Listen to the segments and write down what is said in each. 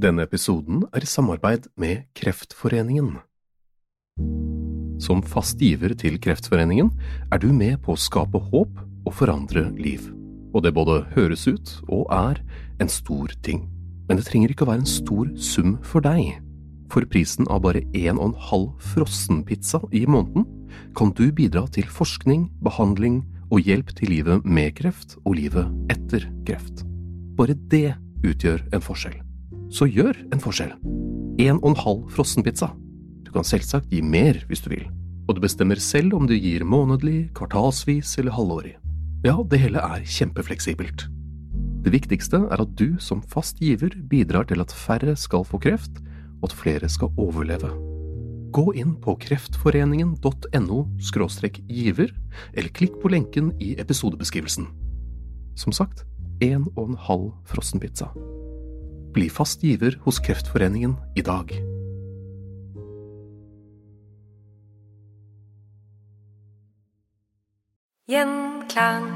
Denne episoden er i samarbeid med Kreftforeningen. Som fast giver til Kreftforeningen er du med på å skape håp og forandre liv. Og det både høres ut og er en stor ting. Men det trenger ikke å være en stor sum for deg. For prisen av bare en og en halv frossenpizza i måneden kan du bidra til forskning, behandling og hjelp til livet med kreft og livet etter kreft. Bare det utgjør en forskjell. Så gjør en forskjell. En og en halv frossenpizza. Du kan selvsagt gi mer hvis du vil, og du bestemmer selv om du gir månedlig, kvartalsvis eller halvårig. Ja, det hele er kjempefleksibelt. Det viktigste er at du som fast giver bidrar til at færre skal få kreft, og at flere skal overleve. Gå inn på kreftforeningen.no giver, eller klikk på lenken i episodebeskrivelsen. Som sagt, en og en halv frossenpizza. Bli fast giver hos Kreftforeningen i dag. Gjenklang.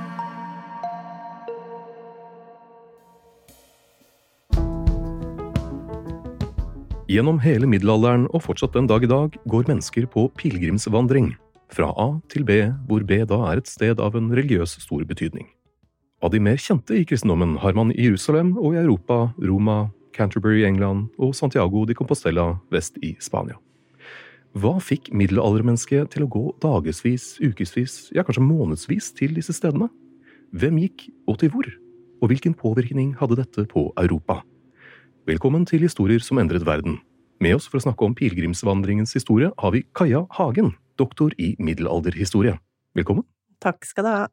Gjennom hele middelalderen og fortsatt den dag i dag går mennesker på pilegrimsvandring, fra A til B, hvor B da er et sted av en religiøs stor betydning. Av de mer kjente i kristendommen har man i Jerusalem og i Europa Roma, Canterbury i England og Santiago de Compostela vest i Spania. Hva fikk middelaldermennesket til å gå dagevis, ukevis, ja kanskje månedsvis til disse stedene? Hvem gikk, og til hvor? Og hvilken påvirkning hadde dette på Europa? Velkommen til Historier som endret verden. Med oss for å snakke om pilegrimsvandringens historie har vi Kaja Hagen, doktor i middelalderhistorie. Velkommen. Takk skal du ha.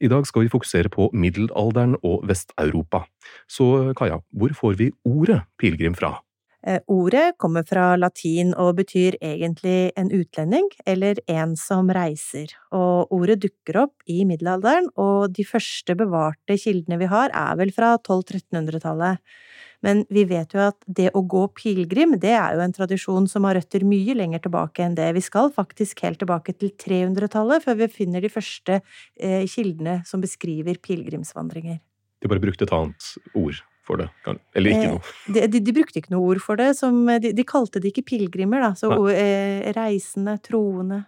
I dag skal vi fokusere på middelalderen og Vest-Europa. Så Kaja, hvor får vi ordet pilegrim fra? Eh, ordet kommer fra latin og betyr egentlig en utlending, eller en som reiser, og ordet dukker opp i middelalderen, og de første bevarte kildene vi har er vel fra 1200-1300-tallet. Men vi vet jo at det å gå pilegrim, det er jo en tradisjon som har røtter mye lenger tilbake enn det. Vi skal faktisk helt tilbake til 300-tallet før vi finner de første eh, kildene som beskriver pilegrimsvandringer. De bare brukte et annet ord for det? Eller ikke Eh, noe? De, de, de brukte ikke noe ord for det. Som, de, de kalte det ikke pilegrimer, da. Så eh, reisende, troende.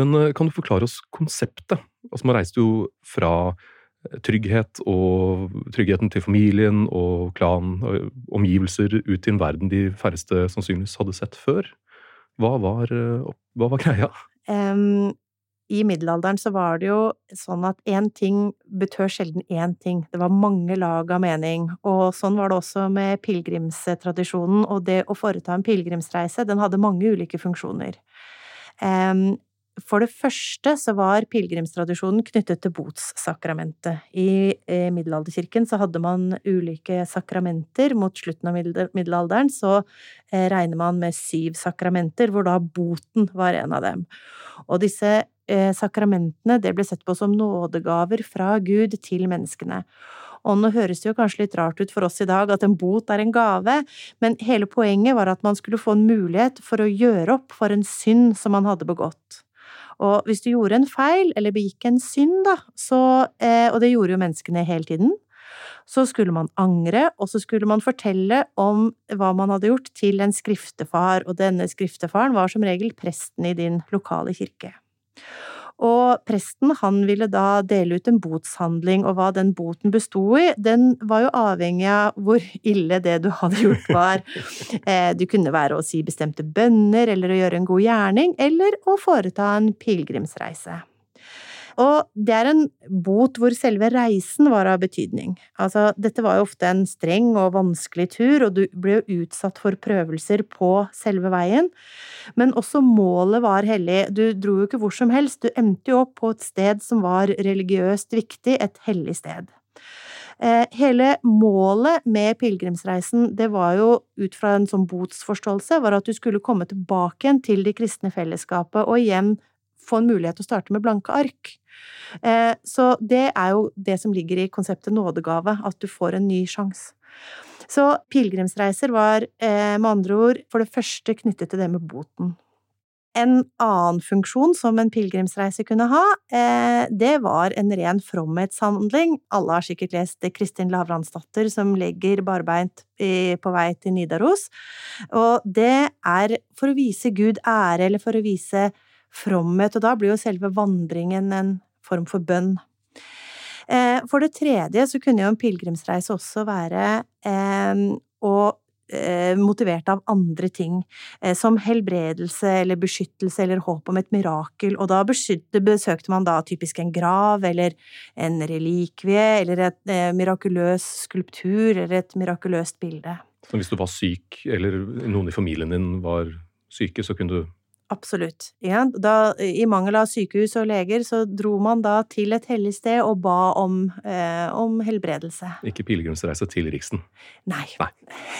Men eh, kan du forklare oss konseptet? Altså, man reiste jo fra eh, trygghet og tryggheten til familien og klan og omgivelser ut til en verden de færreste sannsynligvis hadde sett før. Hva var, eh, hva var greia? Em, I middelalderen så var det jo sånn at én ting betød sjelden én ting. Det var mange lag av mening, og sånn var det også med pilegrimstradisjonen. Og det å foreta en pilegrimsreise, den hadde mange ulike funksjoner. Em, For det første så var pilegrimstradisjonen knyttet til botssakramentet. I eh, middelalderkirken så hadde man ulike sakramenter. Mot slutten av middelalderen så eh, regner man med syv sakramenter, hvor da boten var en av dem. Og disse eh, sakramentene det ble sett på som nådegaver fra Gud til menneskene. Og nå høres det jo kanskje litt rart ut for oss i dag at en bot er en gave, men hele poenget var at man skulle få en mulighet for å gjøre opp for en synd som man hadde begått. Og hvis du gjorde en feil, eller begikk en synd, da, så, eh, og det gjorde jo menneskene hele tiden, så skulle man angre, og så skulle man fortelle om hva man hadde gjort til en skriftefar, og denne skriftefaren var som regel presten i din lokale kirke. Og presten han ville da dele ut en botshandling, og hva den boten besto i, den var jo avhengig av hvor ille det du hadde gjort var. Eh, det kunne være å si bestemte bønner, eller å gjøre en god gjerning, eller å foreta en pilegrimsreise. Og det er en bot hvor selve reisen var av betydning. Altså, dette var jo ofte en streng og vanskelig tur, og du ble jo utsatt for prøvelser på selve veien. Men også målet var hellig. Du dro jo ikke hvor som helst, du endte jo opp på et sted som var religiøst viktig, et hellig sted. Eh, hele målet med pilegrimsreisen, det var jo ut fra en sånn botsforståelse, var at du skulle komme tilbake igjen til det kristne fellesskapet, og igjen få en mulighet til å starte med blanke ark. Eh, så det er jo det som ligger i konseptet nådegave, at du får en ny sjanse. Så pilegrimsreiser var eh, med andre ord for det første knyttet til det med boten. En annen funksjon som en pilegrimsreise kunne ha, eh, det var en ren fromhetshandling. Alle har sikkert lest Kristin Lavransdatter som legger barbeint på vei til Nidaros. Og det er for å vise Gud ære, eller for å vise fromhet, og da blir jo selve vandringen en form for bønn. Eh, for det tredje så kunne jo en pilegrimsreise også være eh, å eh, motivert av andre ting, som helbredelse eller beskyttelse eller håp om et mirakel, og da besøkte man da typisk en grav eller en relikvie eller et mirakuløs skulptur eller et mirakuløst bilde. Så hvis du var syk, eller noen i familien din var syke, så kunne du Absolutt. Ja, da, I mangel av sykehus og leger så dro man da til et hellig sted og ba om, eh, om helbredelse. Ikke pilegrimsreise til Riksen? Nei. Nei.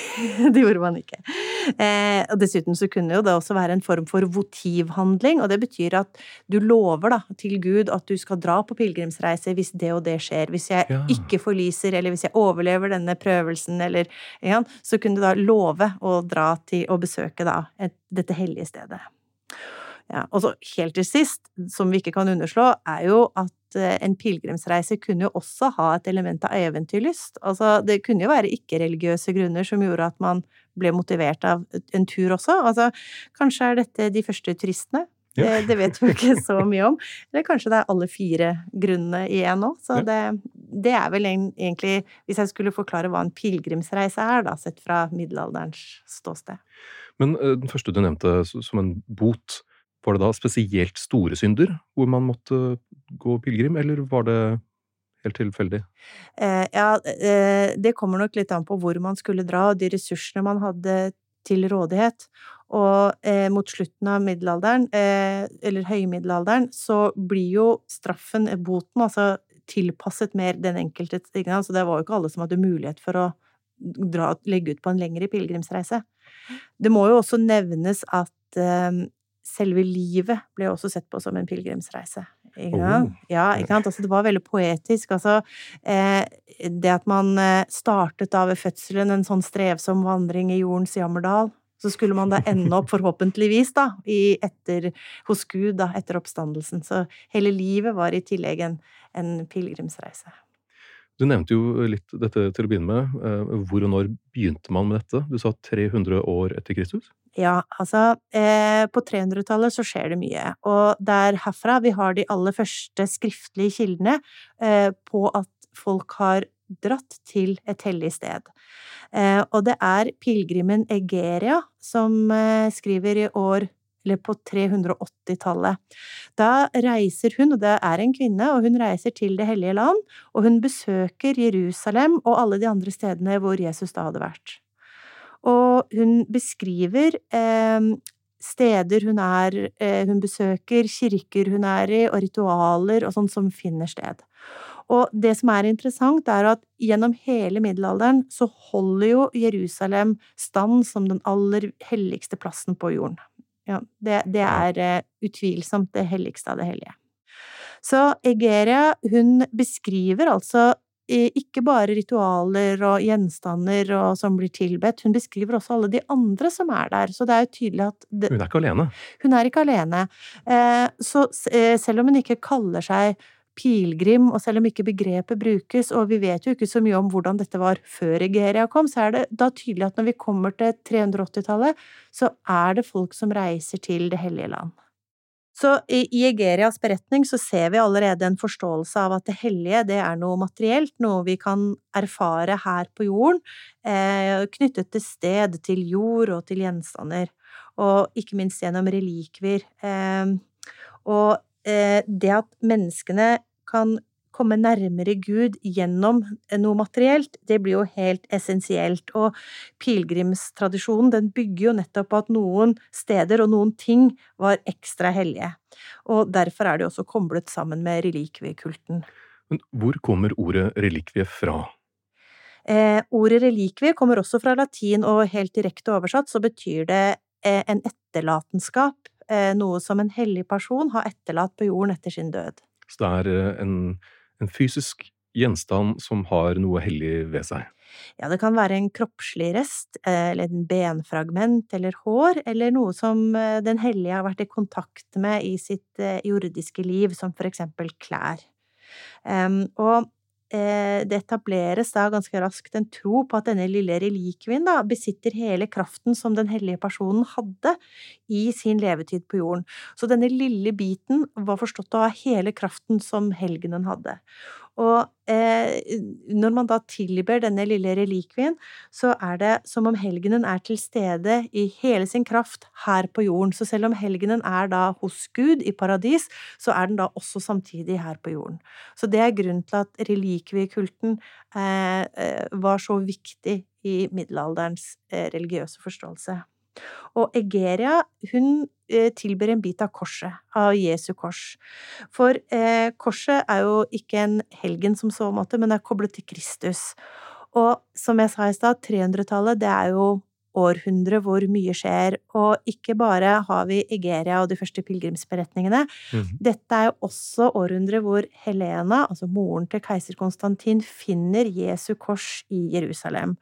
det gjorde man ikke. Eh, og dessuten så kunne jo det også være en form for votivhandling, og det betyr at du lover da til Gud at du skal dra på pilegrimsreise hvis det og det skjer. Hvis jeg ja. ikke forliser, eller hvis jeg overlever denne prøvelsen, eller ja, Så kunne du da love å dra til å besøke da et, dette hellige stedet. Ja, og så helt til sist, som vi ikke kan underslå, er jo at eh, en pilegrimsreise kunne jo også ha et element av eventyrlyst. Altså, det kunne jo være ikke-religiøse grunner som gjorde at man ble motivert av en tur også. Altså, kanskje er dette de første turistene? Ja. Det, det, vet vi ikke så mye om. Eller kanskje det er alle fire grunnene i én nå. Så det, det, er vel egentlig, hvis jeg skulle forklare hva en pilegrimsreise er, da, sett fra middelalderens ståsted. Men eh, den første du nevnte som en bot, var det da spesielt store synder hvor man måtte gå pilegrim, eller var det helt tilfeldig? Eh, ja, eh, det kommer nok litt an på hvor man skulle dra, og de ressursene man hadde til rådighet. Og eh, mot slutten av middelalderen, eh, eller høymiddelalderen, så blir jo straffen, eh, boten, altså tilpasset mer den enkelte Så det var jo ikke alle som hadde mulighet for å dra, legge ut på en lengre pilegrimsreise. Det må jo også nevnes at eh, selve livet ble også sett på som en pilegrimsreise. Oh. Ja, ikke sant? Altså, det var veldig poetisk. Altså, eh, det at man eh, startet da ved fødselen en sånn strevsom vandring i jordens jammerdal, så skulle man da ende opp, forhåpentligvis, da, i etter, hos Gud da, etter oppstandelsen. Så hele livet var i tillegg en, en pilegrimsreise. Du nevnte jo litt dette til å begynne med. Eh, hvor og når begynte man med dette? Du sa 300 år etter Kristus? Ja, altså eh, På 300-tallet så skjer det mye, og det er herfra vi har de aller første skriftlige kildene eh, på at folk har dratt til et hellig sted. Eh, og det er pilegrimen Egeria som eh, skriver i år eller på 380-tallet. Da reiser hun, og det er en kvinne, og hun reiser til Det hellige land, og hun besøker Jerusalem og alle de andre stedene hvor Jesus da hadde vært. Og hun beskriver eh, steder hun er eh, hun besøker, kirker hun er i, og ritualer og sånn som finner sted. Og det som er interessant, er at gjennom hele middelalderen så holder jo Jerusalem stand som den aller helligste plassen på jorden. Ja, det, det er uh, utvilsomt det helligste av det hellige. Så Egeria, hun beskriver altså ikke bare ritualer og gjenstander og som blir tilbedt, hun beskriver også alle de andre som er der. Så det er jo tydelig at det, Hun er ikke alene? Hun er ikke alene. Eh, så eh, selv om hun ikke kaller seg pilegrim, og selv om ikke begrepet brukes, og vi vet jo ikke så mye om hvordan dette var før Egeria kom, så er det da tydelig at når vi kommer til 380-tallet, så er det folk som reiser til Det hellige land. Så i, Egerias beretning så ser vi allerede en forståelse av at det hellige, det er noe materielt, noe vi kan erfare her på jorden, eh, knyttet til sted, til jord og til gjenstander, og ikke minst gjennom relikvier. Eh, og eh, det at menneskene kan komme nærmere Gud gjennom noe materielt, det blir jo helt essensielt. Og pilegrimstradisjonen den bygger jo nettopp på at noen steder og noen ting var ekstra hellige. Og derfor er det også koblet sammen med relikviekulten. Men hvor kommer ordet relikvie fra? Eh, ordet relikvie kommer også fra latin, og helt direkte oversatt så betyr det eh, en etterlatenskap, eh, noe som en hellig person har etterlatt på jorden etter sin død. Så det er eh, en en fysisk gjenstand som har noe hellig ved seg. Ja, det kan være en kroppslig rest, eh, eller en benfragment eller hår, eller noe som eh, den hellige har vært i kontakt med i sitt eh, jordiske liv, som for eksempel klær. Og det etableres da ganske raskt en tro på at denne lille relikvien da besitter hele kraften som den hellige personen hadde i sin levetid på jorden. Så denne lille biten var forstått å ha hele kraften som helgenen hadde. Og eh, når man da tilber denne lille relikvien, så er det som om helgenen er til stede i hele sin kraft her på jorden. Så selv om helgenen er da hos Gud i paradis, så er den da også samtidig her på jorden. Så det er grunnen til at relikviekulten eh, eh var så viktig i middelalderens eh, religiøse forståelse. Og Egeria, hun tilber en bit av korset, av Jesu kors. For eh, korset er jo ikke en helgen som så måte, men er koblet til Kristus. Og som jeg sa i stad, 300-tallet, det er jo århundre hvor mye skjer, og ikke bare har vi Egeria og de første pilegrimsberetningene. Mm. Dette er jo også århundret hvor Helena, altså moren til keiser Konstantin, finner Jesu kors i Jerusalem.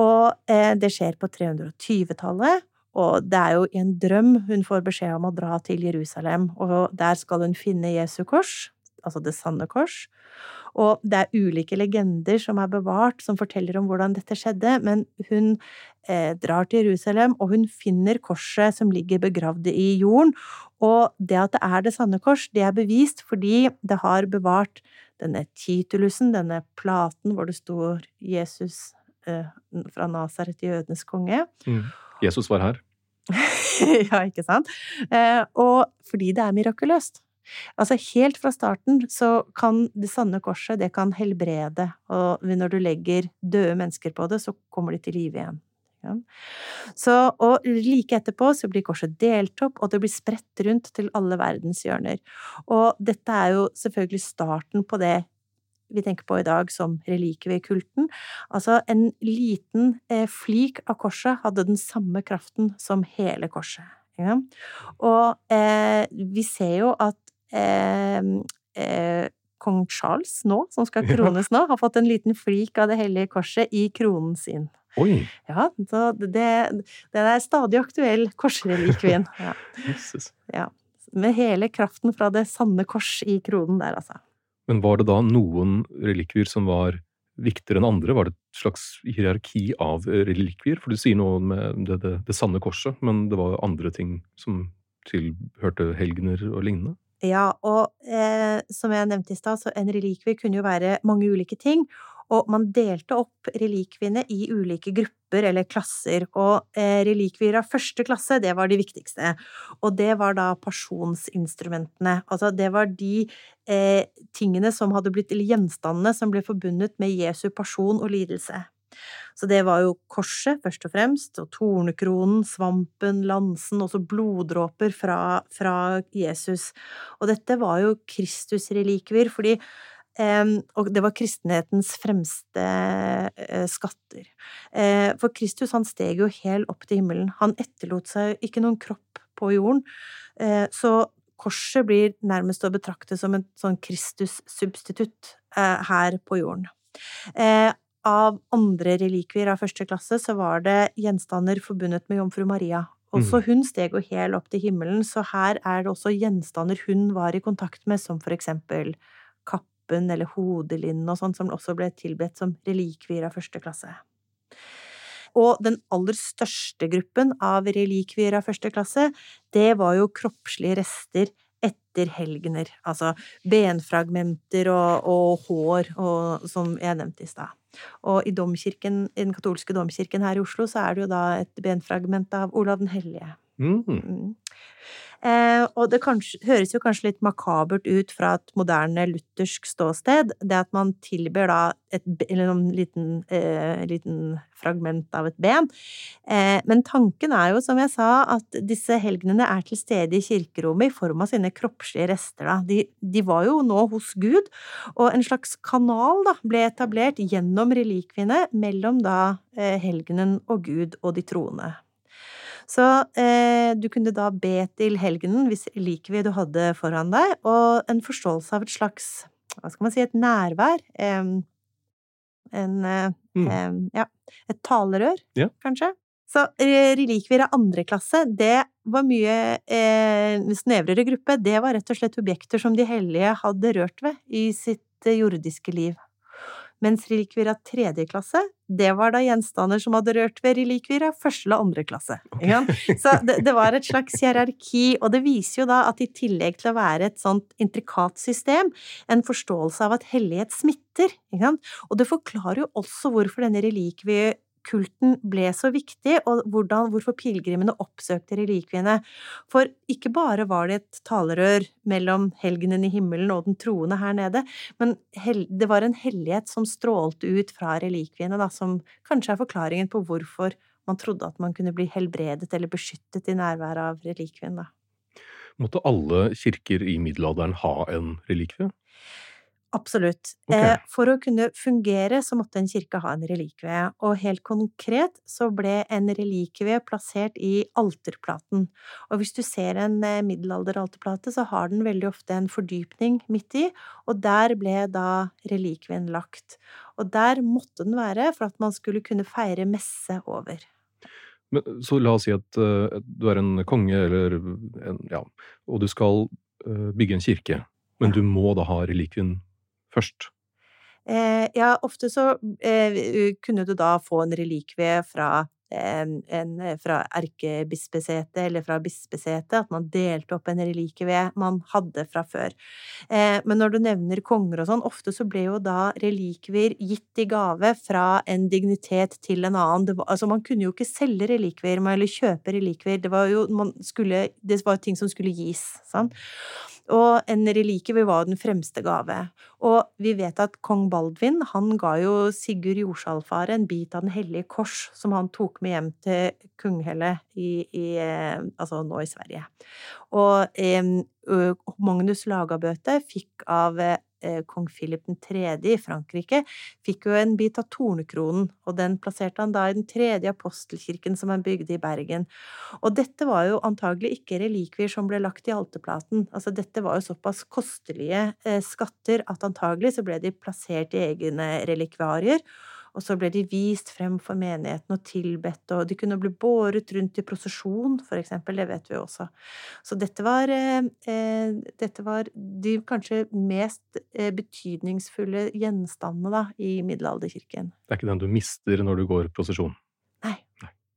Og eh, det skjer på 320-tallet, og det er jo i en drøm hun får beskjed om å dra til Jerusalem, og der skal hun finne Jesu kors, altså det sanne kors. Og det er ulike legender som er bevart, som forteller om hvordan dette skjedde, men hun eh, drar til Jerusalem, og hun finner korset som ligger begravd i jorden. Og det at det er det sanne kors, det er bevist fordi det har bevart denne titulusen, denne platen hvor det står Jesus fra Nasaret, jødenes konge. Mm. Jesus var her. ja, ikke sant? Eh, og fordi det er mirakuløst. Altså, helt fra starten så kan det sanne korset, det kan helbrede, og når du legger døde mennesker på det, så kommer de til live igjen. Ja. Så, og like etterpå så blir korset delt opp, og det blir spredt rundt til alle verdens hjørner. Og dette er jo selvfølgelig starten på det vi tenker på i dag som relikviekulten. Altså, en liten eh, flik av korset hadde den samme kraften som hele korset. Ja? Og eh, vi ser jo at eh, eh kong Charles nå, som skal krones nå, har fått en liten flik av det hellige korset i kronen sin. Oi! Ja, så det, det er stadig aktuell korsrelikvien. Ja. ja. Med hele kraften fra det sanne kors i kronen der, altså. Men var det da noen relikvier som var viktigere enn andre? Var det et slags hierarki av relikvier? For du sier noe med det, det, det sanne korset, men det var andre ting som tilhørte helgener og lignende? Ja, og eh, som jeg nevnte i stad, så en relikvie kunne jo være mange ulike ting og man delte opp relikviene i ulike grupper eller klasser, og eh, relikvier av første klasse, det var de viktigste. Og det var da pasjonsinstrumentene. Altså, det var de eh, tingene som hadde blitt, eller gjenstandene som ble forbundet med Jesu pasjon og lidelse. Så det var jo korset, først og fremst, og tornekronen, svampen, lansen, også bloddråper fra, fra Jesus. Og dette var jo Kristus-relikvier, fordi og det var kristenhetens fremste eh, skatter. Eh, for Kristus, han steg jo helt opp til himmelen. Han etterlot seg ikke noen kropp på jorden. Eh, så korset blir nærmest å betrakte som en sånn Kristus-substitutt her på jorden. Av andre relikvier av første klasse så var det gjenstander forbundet med jomfru Maria. Også mm. hun steg jo helt opp til himmelen, så her er det også gjenstander hun var i kontakt med, som for eksempel kapp kappen eller hodelinnen og sånn, som også ble tilbedt som relikvier av første klasse. Og den aller største gruppen av relikvier av første klasse, det var jo kroppslige rester etter helgener. Altså benfragmenter og, og hår, og, som jeg nevnte i stad. Og i domkirken, i den katolske domkirken her i Oslo, så er det jo da et benfragment av Olav den hellige. Mm. Mm. Eh, og det kanskje, høres jo kanskje litt makabert ut fra et moderne luthersk ståsted, det at man tilber da et liten, eh, liten fragment av et ben. Eh, men tanken er jo, som jeg sa, at disse helgenene er til stede i kirkerommet i form av sine kroppslige rester. Da. De, de var jo nå hos Gud, og en slags kanal da, ble etablert gjennom relikviene mellom da eh, helgenen og Gud og de troende. Så eh, du kunne da be til helgenen hvis likvid du hadde foran deg, og en forståelse av et slags, hva skal man si, et nærvær. Eh, en eh, Mm. Ja, et talerør, Ja. kanskje. Så eh, relikvier av andre klasse, det var mye eh, snevrere gruppe. Det var rett og slett objekter som de hellige hadde rørt ved i sitt eh, jordiske liv. Mens relikvier av tredje klasse, det var da gjenstander som hadde rørt ved relikvier av første eller andre klasse. Okay. Så det, det var et slags hierarki, og det viser jo da at i tillegg til å være et sånt intrikat system, en forståelse av at hellighet smitter. Og det forklarer jo også hvorfor denne relikviekulten ble så viktig, og hvordan, hvorfor pilegrimene oppsøkte relikviene. For ikke bare var det et talerør mellom helgenen i himmelen og den troende her nede, men det var en hellighet som strålte ut fra relikviene, da, som kanskje er forklaringen på hvorfor man trodde at man kunne bli helbredet eller beskyttet i nærværet av relikvien, da. Måtte alle kirker i middelalderen ha en relikvie? Absolutt. Ok. Eh, for å kunne fungere så måtte en kirke ha en relikvie, og helt konkret så ble en relikvie plassert i alterplaten. Og hvis du ser en eh, middelalderalterplate, så har den veldig ofte en fordypning midt i, og der ble da relikvien lagt. Og der måtte den være for at man skulle kunne feire messe over. Men, så la oss si at uh, du er en konge, eller en, ja, og du skal uh, bygge en kirke, men du må da ha relikvien først. Eh, ja, ofte så eh, kunne du da få en relikvie fra, eh, en, fra erkebispesetet eller fra bispesetet, at man delte opp en relikvie man hadde fra før. Eh, men når du nevner konger og sånn, ofte så ble jo da relikvier gitt i gave fra en dignitet til en annen. Var, altså man kunne jo ikke selge relikvier eller kjøpe relikvier, det var jo man skulle, det var ting som skulle gis. sant? Og en relikvie var den fremste gave. Og vi vet at kong Baldvin, han ga jo Sigurd Jorsalfare en bit av Den hellige kors, som han tok med hjem til Kunghelle i, i eh, Altså nå i Sverige. Og eh, Magnus Lagabøte fikk av eh, kong Philip 3. i Frankrike, fikk jo en bit av tornekronen, og den plasserte han da i den tredje apostelkirken som han bygde i Bergen. Og dette var jo antagelig ikke relikvier som ble lagt i alteplaten, Altså, dette var jo såpass kostelige eh, skatter at antagelig så ble de plassert i egne relikvarier. Og så ble de vist frem for menigheten og tilbedt, og de kunne bli båret rundt i prosesjon, for eksempel. Det vet vi også. Så dette var, eh, eh, dette var de kanskje mest eh, betydningsfulle gjenstandene da, i middelalderkirken. Det er ikke den du mister når du går prosesjon. Nei,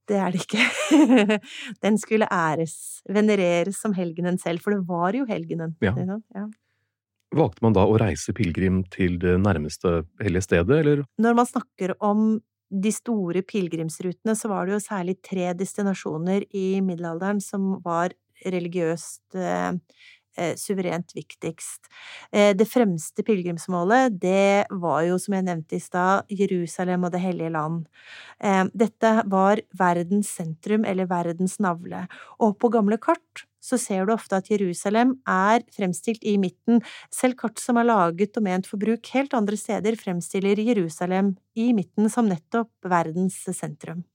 Det er det ikke. Den skulle æres, venereres som helgenen selv, for det var jo helgenen. Ja. Ja. Valgte man da å reise pilegrim til det nærmeste hellige stedet, eller? Når man snakker om de store pilegrimsrutene, så var det jo særlig tre destinasjoner i middelalderen som var religiøst eh, eh, suverent viktigst. Eh, det fremste pilegrimsmålet, det var jo, som jeg nevnte i stad, Jerusalem og Det hellige land. Dette var verdens sentrum, eller verdens navle. Og på gamle kart så ser du ofte at Jerusalem er fremstilt i midten. Selv kart som er laget og ment for bruk helt andre steder, fremstiller Jerusalem i midten som nettopp verdens sentrum.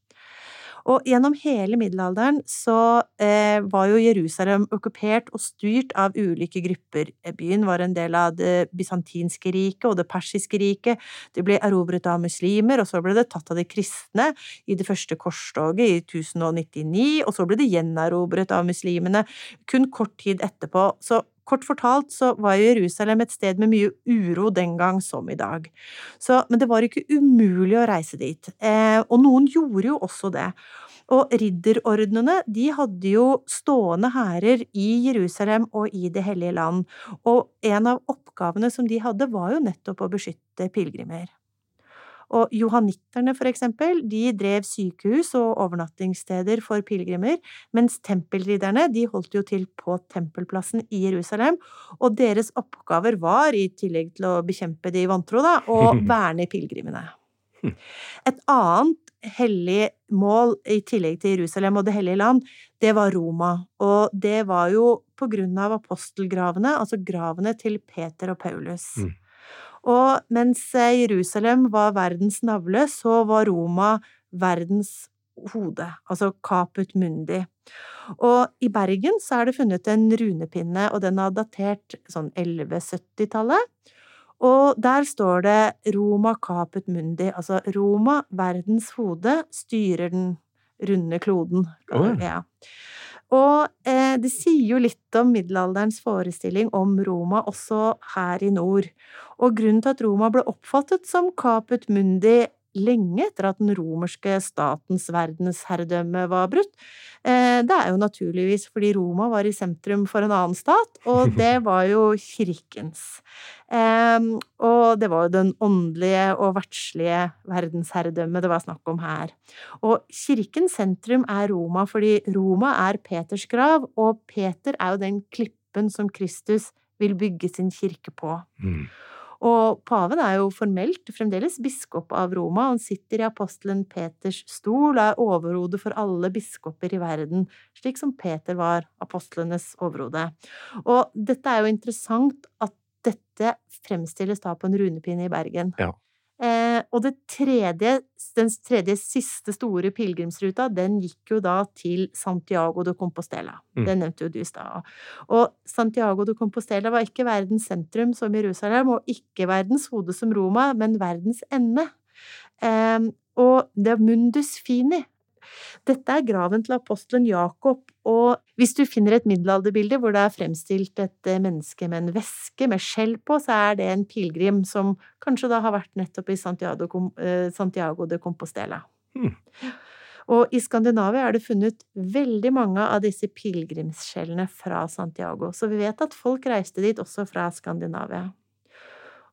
Og gjennom hele middelalderen så eh, var jo Jerusalem okkupert og styrt av ulike grupper. Byen var en del av det bysantinske riket og det persiske riket. Det ble erobret av muslimer, og så ble det tatt av de kristne i det første korstoget i 1099, og så ble det gjenerobret av muslimene kun kort tid etterpå. Så kort fortalt så var Jerusalem et sted med mye uro den gang som i dag. Så, men det var ikke umulig å reise dit, eh, og noen gjorde jo også det. Og ridderordnene de hadde jo stående hærer i Jerusalem og i Det hellige land, og en av oppgavene som de hadde, var jo nettopp å beskytte pilegrimer. Og johanitterne, for eksempel, de drev sykehus og overnattingssteder for pilegrimer, mens tempelridderne, de holdt jo til på tempelplassen i Jerusalem, og deres oppgaver var, i tillegg til å bekjempe de vantro, da, å verne pilegrimene. Et annet hellig mål i tillegg til Jerusalem og Det hellige land, det var Roma, og det var jo på grunn av apostelgravene, altså gravene til Peter og Paulus. Mm. Og mens eh, Jerusalem var verdens navle, så var Roma verdens hode, altså caput mundi. Og i Bergen så er det funnet en runepinne, og den er datert sånn 1170-tallet. Og der står det Roma caput mundi, altså Roma, verdens hode, styrer den runde kloden. Oh. Ja. Og eh, det sier jo litt om middelalderens forestilling om Roma også her i nord. Og grunnen til at Roma ble oppfattet som caput mundi lenge etter at den romerske statens verdensherredømme var brutt. Eh, det er jo naturligvis fordi Roma var i sentrum for en annen stat, og det var jo kirkens. Og det var jo den åndelige og verdslige verdensherredømmet det var snakk om her. Og kirkens sentrum er Roma, fordi Roma er Peters grav, og Peter er jo den klippen som Kristus vil bygge sin kirke på. Mm. Og paven er jo formelt fremdeles biskop av Roma, han sitter i apostelen Peters stol og er overhode for alle biskoper i verden, slik som Peter var apostlenes overhode. Og dette er jo interessant at dette fremstilles da på en runepinne i Bergen. Ja. Og det tredje, den tredje siste store pilegrimsruta, den gikk jo da til Santiago de Compostela. Mm. Den nevnte jo du i stad. Og Santiago de Compostela var ikke verdens sentrum som Jerusalem, og ikke verdens hode som Roma, men verdens ende. Um, og det er Mundus Fini, dette er graven til apostelen Jakob, og hvis du finner et middelalderbilde hvor det er fremstilt et eh, menneske med en veske med skjell på, så er det en pilegrim som kanskje da har vært nettopp i Santiago, eh, Santiago de Compostela. Hmm. Og i Skandinavia er det funnet veldig mange av disse pilegrimsskjellene fra Santiago, så vi vet at folk reiste dit også fra Skandinavia.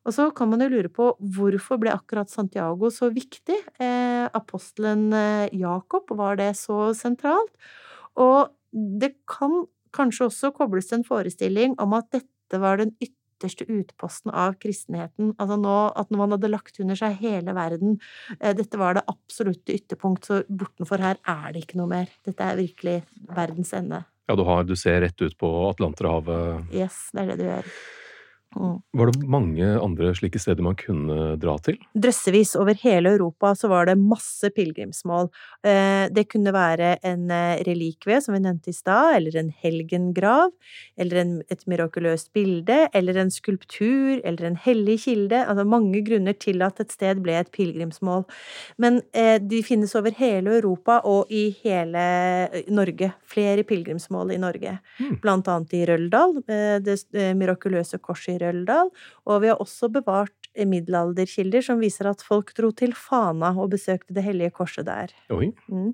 Og så kan man jo lure på hvorfor ble akkurat Santiago så viktig? Eh, apostelen eh, Jakob, var det så sentralt? Og det kan kanskje også kobles til en forestilling om at dette var den ytterste utposten av kristenheten. Altså nå, at når man hadde lagt under seg hele verden, eh, dette var det absolutte ytterpunkt, så bortenfor her er det ikke noe mer. Dette er virkelig verdens ende. Ja, du, har, du ser rett ut på Atlanterhavet. Yes, det er det du gjør. Mm. Var det mange andre slike steder man kunne dra til? Drøssevis. Over hele Europa så var det masse pilegrimsmål. Eh, det kunne være en eh, relikvie, som vi nevnte i stad, eller en helgengrav, eller en, et mirakuløst bilde, eller en skulptur, eller en hellig kilde. Altså mange grunner til at et sted ble et pilegrimsmål. Men eh, de finnes over hele Europa og i hele Norge. Flere pilegrimsmål i Norge. Mm. Blant annet i Røldal, det mirakuløse korset i Røldal, og vi har også bevart middelalderkilder som viser at folk dro til Fana og besøkte Det hellige korset der. Mm.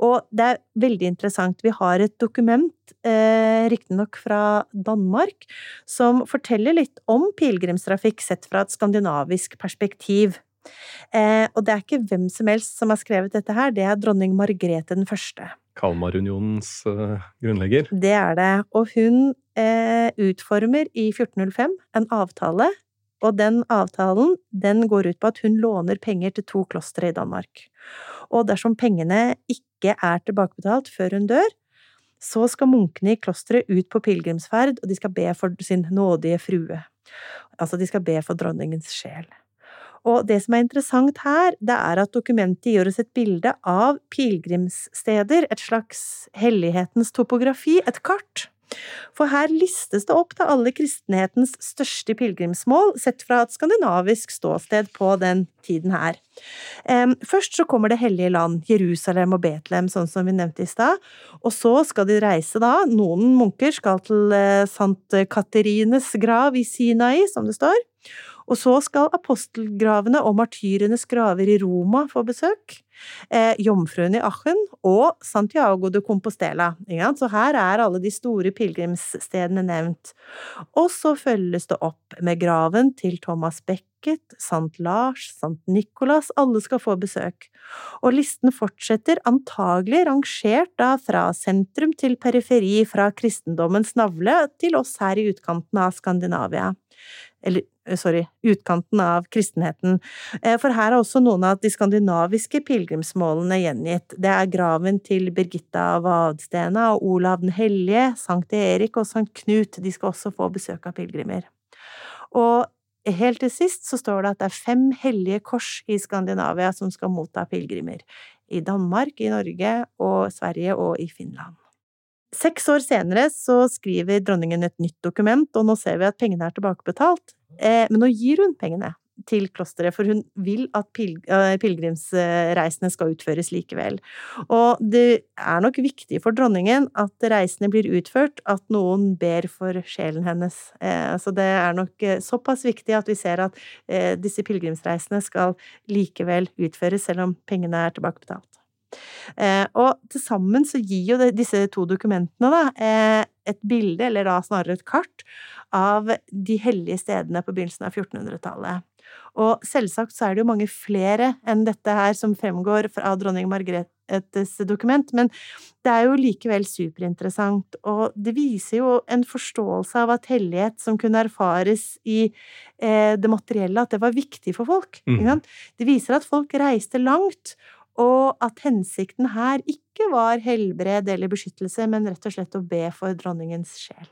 Og det er veldig interessant. Vi har et dokument, eh, riktignok fra Danmark, som forteller litt om pilegrimstrafikk sett fra et skandinavisk perspektiv. Eh, og det er ikke hvem som helst som har skrevet dette her, det er dronning Margrethe den første. Kalmarunionens uh, grunnlegger. Det er det. Og hun eh, utformer i 1405 en avtale, og den avtalen den går ut på at hun låner penger til to klostre i Danmark. Og dersom pengene ikke er tilbakebetalt før hun dør, så skal munkene i klosteret ut på pilegrimsferd, og de skal be for sin nådige frue. Altså, de skal be for dronningens sjel. Og det som er interessant her, det er at dokumentet gir oss et bilde av pilegrimssteder, et slags hellighetens topografi, et kart. For her listes det opp da alle kristenhetens største pilegrimsmål, sett fra et skandinavisk ståsted på den tiden her. Først så kommer Det hellige land, Jerusalem og Betlehem, sånn som vi nevnte i stad. Og så skal de reise da, noen munker skal til eh, Sant Katerines grav i Sinai, som det står. Og så skal apostelgravene og martyrenes graver i Roma få besøk. Eh, Jomfruen i Aachen og Santiago de Compostela. Så her er alle de store pilegrimsstedene nevnt. Og så følges det opp med graven til Thomas Becket, Sant Lars, Sant Nikolas, alle skal få besøk. Og listen fortsetter antagelig rangert da fra sentrum til periferi, fra kristendommens navle til oss her i utkanten av Skandinavia eller sorry, utkanten av kristenheten. Eh, for her er også noen av de skandinaviske pilegrimsmålene gjengitt. Det er graven til Birgitta Vadstena og Olav den hellige, Sankt Erik og Sankt Knut. De skal også få besøk av pilegrimer. Og helt til sist så står det at det er fem hellige kors i Skandinavia som skal motta pilegrimer. I Danmark, i Norge og Sverige og i Finland. Seks år senere så skriver dronningen et nytt dokument, og nå ser vi at pengene er tilbakebetalt. Eh, men nå gir hun pengene til klosteret, for hun vil at eh, pilegrimsreisene skal utføres likevel. Og det er nok viktig for dronningen at reisene blir utført, at noen ber for sjelen hennes. Eh, så det er nok såpass viktig at vi ser at disse pilegrimsreisene skal likevel utføres, selv om pengene er tilbakebetalt. Eh, og til sammen så gir jo disse to dokumentene da, eh, et bilde, eller da snarere et kart, av de hellige stedene på begynnelsen av 1400-tallet. Og selvsagt så er det jo mange flere enn dette her som fremgår fra dronning Margretes dokument, men det er jo likevel superinteressant, og det viser jo en forståelse av at hellighet som kunne erfares i eh, det materielle, at det var viktig for folk. Mm. Det viser at folk reiste langt, og at hensikten her ikke var helbred eller beskyttelse, men rett og slett å be for dronningens sjel.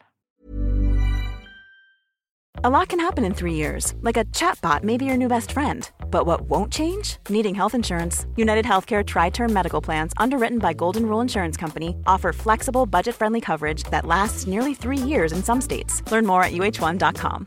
A lot can happen in three years, like a chatbot may be your new best friend. But what won't change? Needing health insurance. United Healthcare Tri Term Medical Plans, underwritten by Golden Rule Insurance Company, offer flexible, budget friendly coverage that lasts nearly three years in some states. Learn more at uh1.com.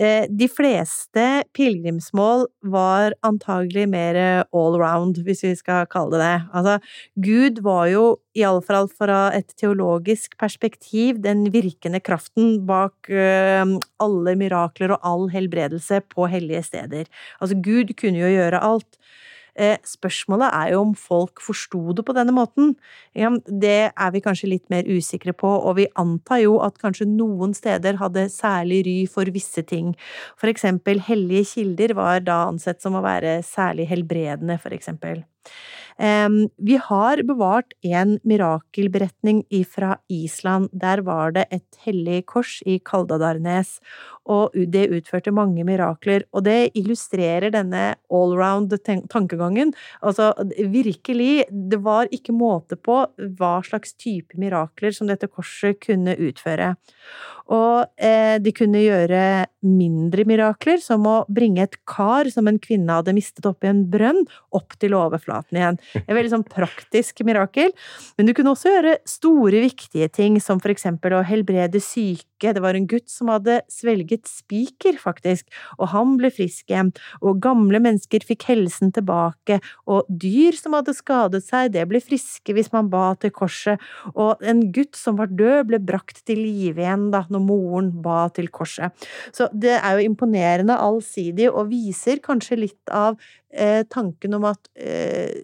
Eh, de fleste pilegrimsmål var antagelig mer allround, hvis vi skal kalle det det. Altså, Gud var jo, iallfall fra et teologisk perspektiv, den virkende kraften bak uh, alle mirakler og all helbredelse på hellige steder. Altså, Gud kunne jo gjøre alt. Eh, spørsmålet er jo om folk forsto det på denne måten. Det er vi kanskje litt mer usikre på, og vi antar jo at kanskje noen steder hadde særlig ry for visse ting. For eksempel hellige kilder var da ansett som å være særlig helbredende, for eksempel. Vi har bevart en mirakelberetning fra Island. Der var det et hellig kors i Kaldadarnes, og det utførte mange mirakler. Og det illustrerer denne allround tankegangen. Altså, virkelig, det var ikke måte på hva slags type mirakler som dette korset kunne utføre. Og eh, de kunne gjøre mindre mirakler, som å bringe et kar som en kvinne hadde mistet oppi en brønn, opp til overflaten igjen. Et veldig sånn praktisk mirakel. Men du kunne også gjøre store, viktige ting, som for eksempel å helbrede syke. Det var en gutt som hadde svelget spiker, faktisk, og han ble frisk igjen. Og gamle mennesker fikk helsen tilbake, og dyr som hadde skadet seg, det ble friske hvis man ba til korset. Og en gutt som var død, ble brakt til live igjen da, når moren ba til korset. Så det er jo imponerende allsidig, og viser kanskje litt av eh, tanken om at eh,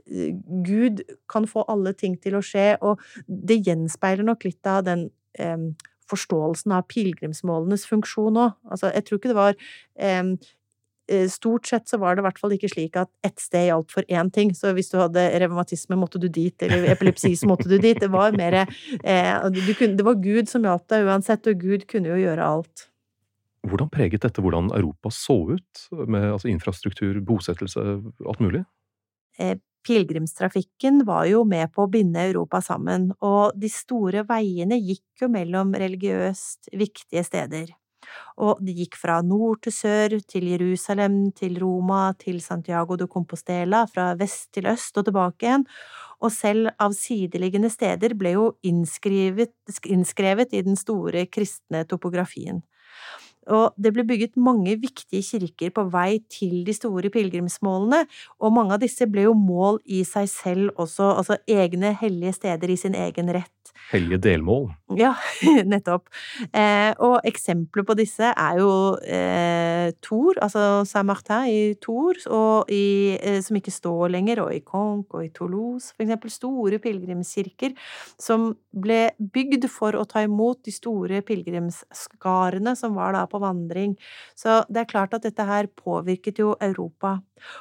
Gud kan få alle ting til å skje, og det gjenspeiler nok litt av den eh, forståelsen av pilegrimsmålenes funksjon òg. Altså, jeg tror ikke det var eh, Stort sett så var det i hvert fall ikke slik at ett sted gjaldt for én ting. Så hvis du hadde revmatisme, måtte du dit, eller epilepsi, så måtte du dit. Det var mer eh, Det var Gud som hjalp deg uansett, og Gud kunne jo gjøre alt. Hvordan preget dette hvordan Europa så ut, med altså, infrastruktur, bosettelse, alt mulig? Eh, pilegrimstrafikken var jo med på å binde Europa sammen, og de store veiene gikk jo mellom religiøst viktige steder. Og de gikk fra nord til sør, til Jerusalem, til Roma, til Santiago de Compostela, fra vest til øst og tilbake igjen, og selv av sideliggende steder ble jo innskrevet, innskrevet i den store kristne topografien og det ble bygget mange viktige kirker på vei til de store pilegrimsmålene, og mange av disse ble jo mål i seg selv også, altså egne hellige steder i sin egen rett. Hellige delmål. Ja, nettopp. Eh, og eksempler på disse er jo eh, Tour, altså Saint-Martin i i, eh, som ikke står lenger, og i Conque og i Toulouse, for eksempel store pilegrimskirker som ble bygd for å ta imot de store pilegrimsskarene som var da på vandring. Så det er klart at dette her påvirket jo Europa.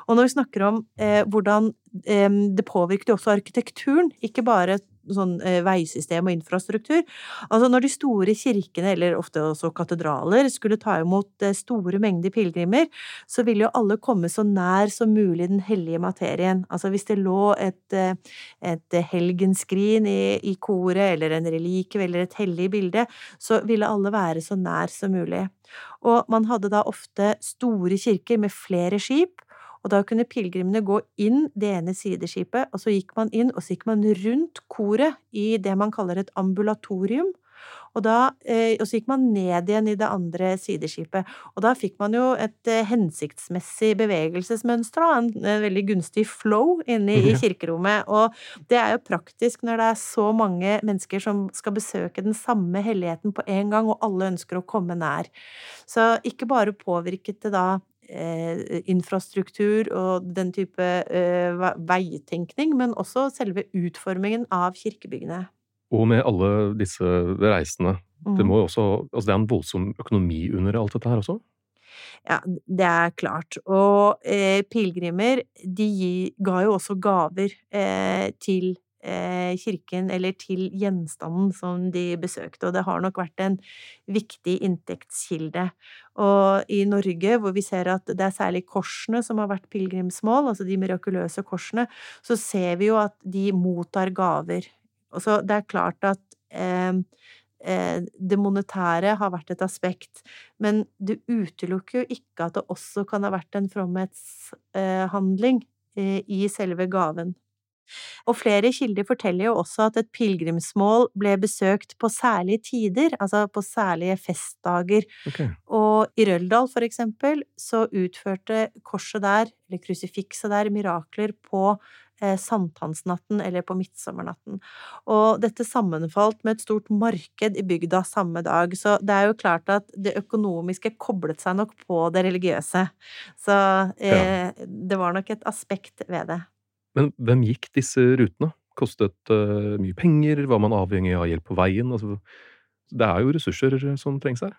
Og når vi snakker om eh, hvordan eh, det påvirket jo også arkitekturen, ikke bare sånn eh, veisystem og infrastruktur. Altså når de store kirkene, eller ofte også katedraler, skulle ta imot eh, store mengder pilegrimer, så ville jo alle komme så nær som mulig den hellige materien. Altså hvis det lå et, eh, et helgenskrin i, i koret, eller en relikve, eller et hellig bilde, så ville alle være så nær som mulig. Og man hadde da ofte store kirker med flere skip, og da kunne pilegrimene gå inn det ene sideskipet, og så gikk man inn, og så gikk man rundt koret i det man kaller et ambulatorium. Og, da, eh, og så gikk man ned igjen i det andre sideskipet. Og da fikk man jo et eh, hensiktsmessig bevegelsesmønster, en, en veldig gunstig flow inne i kirkerommet. Og det er jo praktisk når det er så mange mennesker som skal besøke den samme helligheten på en gang, og alle ønsker å komme nær. Så ikke bare påvirket det da infrastruktur og den type eh, veitenkning, men også selve utformingen av kirkebyggene. Og med alle disse reisene. Mm. Det, må jo også, altså det er en voldsom økonomi under alt dette her også? Ja, det er klart. Og eh, pilegrimer, de ga jo også gaver eh, til Eh, kirken eller til gjenstanden som de besøkte, og det har nok vært en viktig inntektskilde. Og i Norge, hvor vi ser at det er særlig korsene som har vært pilegrimsmål, altså de mirakuløse korsene, så ser vi jo at de mottar gaver. Og så det er klart at eh, eh det monetære har vært et aspekt, men det utelukker jo ikke at det også kan ha vært en fromhetshandling eh, i selve gaven. Og flere kilder forteller jo også at et pilegrimsmål ble besøkt på særlige tider, altså på særlige festdager. Okay. Og i Røldal, for eksempel, så utførte korset der, eller krusifikset der, mirakler på eh, sankthansnatten eller på midtsommernatten. Og dette sammenfalt med et stort marked i bygda samme dag, så det er jo klart at det økonomiske koblet seg nok på det religiøse. Så eh, ja. det var nok et aspekt ved det. Men hvem gikk disse rutene? Kostet uh, mye penger? Var man avhengig av hjelp på veien? Altså, det er jo ressurser som trengs her.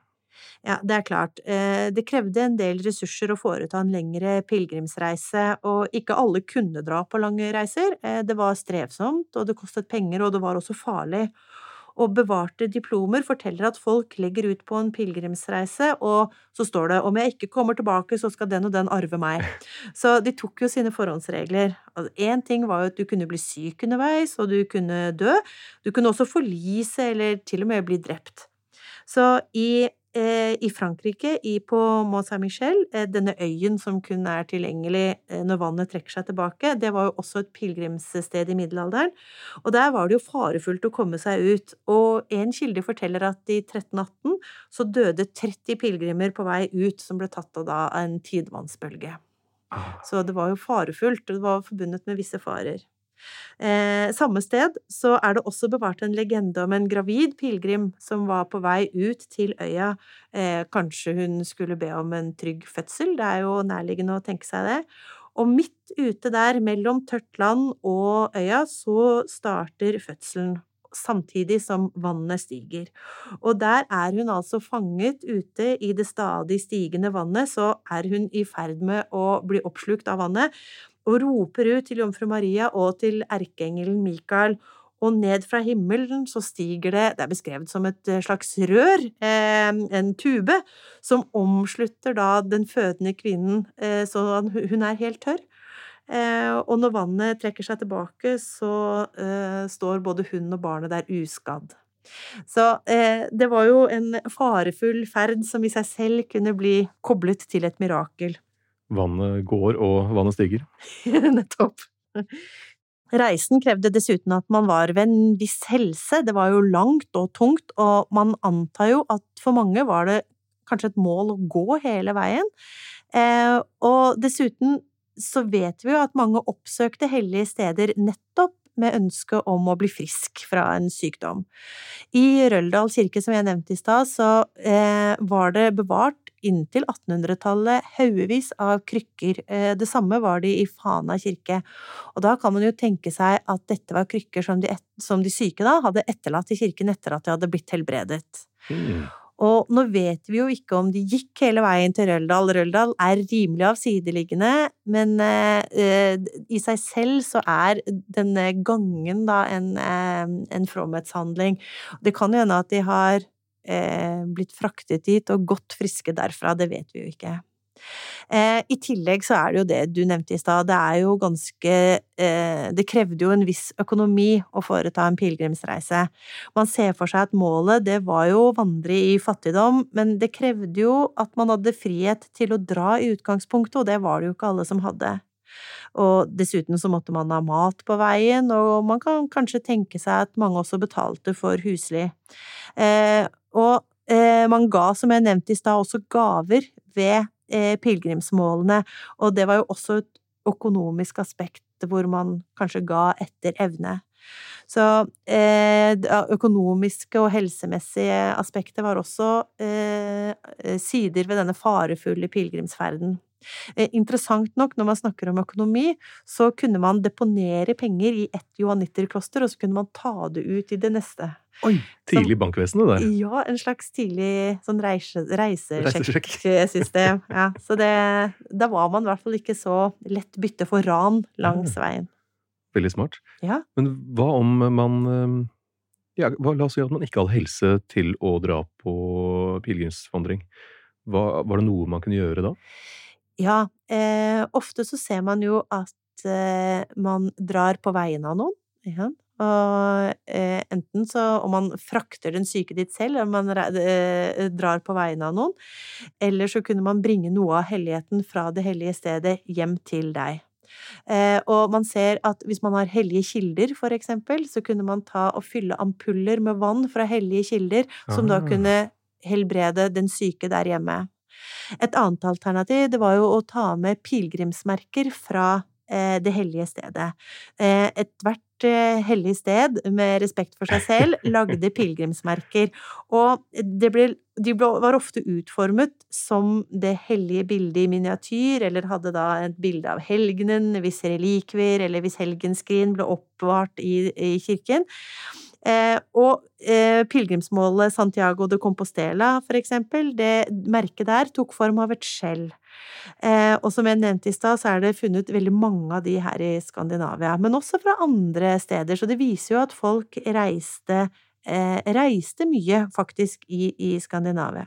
Ja, det er klart. Eh, det krevde en del ressurser å foreta en lengre pilegrimsreise, og ikke alle kunne dra på lange reiser. Eh, det var strevsomt, og det kostet penger, og det var også farlig og bevarte diplomer forteller at folk legger ut på en pilegrimsreise, og så står det om jeg ikke kommer tilbake, så skal den og den arve meg. Så de tok jo sine forhåndsregler. Én ting var jo at du kunne bli syk underveis, og du kunne dø. Du kunne også forlise eller til og med bli drept. Så i i Frankrike, i, på Mont Saint-Michel, eh, denne øyen som kun er tilgjengelig eh, når vannet trekker seg tilbake, det var jo også et pilegrimssted i middelalderen. Og der var det jo farefullt å komme seg ut. Og en kilde forteller at i 1318 så døde 30 pilegrimer på vei ut, som ble tatt av da en tidvannsbølge. Så det var jo farefullt, og det var forbundet med visse farer. Eh, samme sted så er det også bevart en legende om en gravid pilegrim som var på vei ut til øya. Eh, kanskje hun skulle be om en trygg fødsel, det er jo nærliggende å tenke seg det. Og midt ute der, mellom tørt land og øya, så starter fødselen samtidig som vannet stiger. Og der er hun altså fanget ute i det stadig stigende vannet, så er hun i ferd med å bli oppslukt av vannet og roper ut til jomfru Maria og til erkeengelen Mikael, og ned fra himmelen så stiger det, det er beskrevet som et eh, slags rør, eh, en tube, som omslutter da den fødende kvinnen eh, så hun er helt tørr. Og når vannet trekker seg tilbake, så står både hun og barnet der uskadd. Så det var jo en farefull ferd som i seg selv kunne bli koblet til et mirakel. Vannet går, og vannet stiger. Nettopp. Reisen krevde dessuten at man var ved en viss helse, det var jo langt og tungt, og man antar jo at for mange var det kanskje et mål å gå hele veien. Eh, og dessuten så vet vi jo at mange oppsøkte hellige steder nettopp med ønske om å bli frisk fra en sykdom. I Røldal kirke, som jeg nevnte i stad, så eh, var det bevart inntil 1800-tallet haugevis av krykker. Eh, det samme var de i Fana kirke. Og da kan man jo tenke seg at dette var krykker som de, som de syke da hadde etterlatt i kirken etter at de hadde blitt helbredet. Mm. Og nå vet vi jo ikke om de gikk hele veien til Røldal. Røldal er rimelig avsideliggende, men eh, i seg selv så er denne gangen da en, eh, en fromhetshandling. Det kan jo hende at de har eh, blitt fraktet dit og gått friske derfra, det vet vi jo ikke. Eh, I tillegg så er det jo det du nevnte i stad, det er jo ganske eh, Det krevde jo en viss økonomi å foreta en pilegrimsreise. Man ser for seg at målet, det var jo å vandre i fattigdom, men det krevde jo at man hadde frihet til å dra i utgangspunktet, og det var det jo ikke alle som hadde. Og dessuten så måtte man ha mat på veien, og man kan kanskje tenke seg at mange også betalte for husly. Eh, og eh, man ga, som jeg nevnte i stad, også gaver ved eh, pilegrimsmålene, og det var jo også et økonomisk aspekt hvor man kanskje ga etter evne. Så eh, økonomiske og helsemessige aspekter var også eh, sider ved denne farefulle pilegrimsferden. Eh, interessant nok, når man snakker om økonomi, så kunne man deponere penger i ett johannitterkloster, og så kunne man ta det ut i det neste. Oi! Tidlig bankvesen, det der. Ja, en slags tidlig sånn reise, reisesjekksystem. Ja, så det, da var man i hvert fall ikke så lett bytte for ran langs veien. Veldig smart. Ja. Men hva om man eh, ja, La oss si at man ikke hadde helse til å dra på pilegrimsvandring. Var det noe man kunne gjøre da? Ja, eh, ofte så ser man jo at eh, man drar på vegne av noen. Ja. Og eh, enten så om man frakter den syke dit selv, eller man eh, drar på vegne av noen, eller så kunne man bringe noe av helligheten fra det hellige stedet hjem til deg. Eh, og man ser at hvis man har hellige kilder, for eksempel, så kunne man ta og fylle ampuller med vann fra hellige kilder, som da ah. kunne helbrede den syke der hjemme. Et annet alternativ, det var jo å ta med pilegrimsmerker fra eh, det hellige stedet. Eh, ethvert eh, hellig sted, med respekt for seg selv, lagde pilegrimsmerker. Og ble, de var ofte utformet som det hellige bildet i miniatyr, eller hadde da et bilde av helgenen, hvis relikvier, eller hvis helgenskrin ble oppbevart i, i kirken. Eh, og eh, pilegrimsmålet Santiago de Compostela, for eksempel, det merket der tok form av et skjell. Eh, og som jeg nevnte i stad, så er det funnet veldig mange av de her i Skandinavia, men også fra andre steder, så det viser jo at folk reiste reiste mye, faktisk, i, i Skandinavia.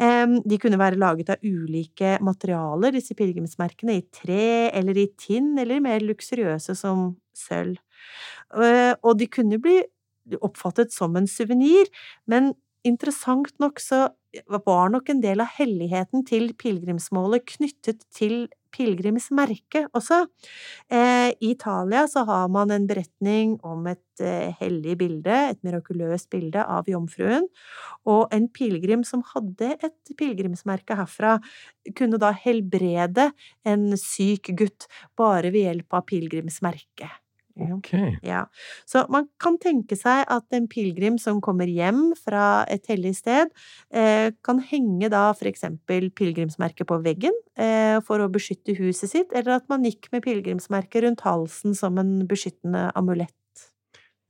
Eh, de kunne være laget av ulike materialer, disse pilegrimsmerkene, i tre eller i tinn, eller mer luksuriøse som sølv. Og de kunne bli oppfattet som en suvenir, men interessant nok så var nok en del av helligheten til pilegrimsmålet knyttet til pilegrimsmerket også. Eh, I Italia så har man en beretning om et eh, hellig bilde, et mirakuløst bilde av jomfruen, og en pilegrim som hadde et pilegrimsmerke herfra, kunne da helbrede en syk gutt bare ved hjelp av pilegrimsmerket. Ok. Ja, så man kan tenke seg at en pilegrim som kommer hjem fra et hellig sted, eh, kan henge da for eksempel pilegrimsmerket på veggen eh, for å beskytte huset sitt, eller at man gikk med pilegrimsmerket rundt halsen som en beskyttende amulett.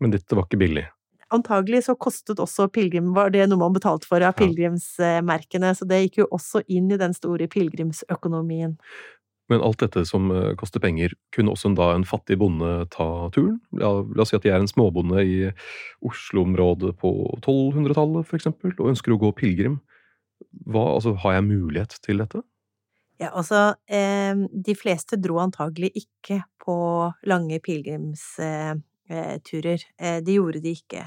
Men dette var ikke billig. Antagelig så kostet også pilegrim, var det noe man betalte for av Ja. pilegrimsmerkene, så det gikk jo også inn i den store pilegrimsøkonomien. Men alt dette som eh, koster penger, kunne også da en fattig bonde ta turen? La, la oss si at jeg er en småbonde i Oslo-området på 1200-tallet, for eksempel, og ønsker å gå pilegrim. Altså, har jeg mulighet til dette? Ja, altså, eh, de fleste dro antagelig ikke på lange pilegrimsturer. Eh, eh, de gjorde de ikke.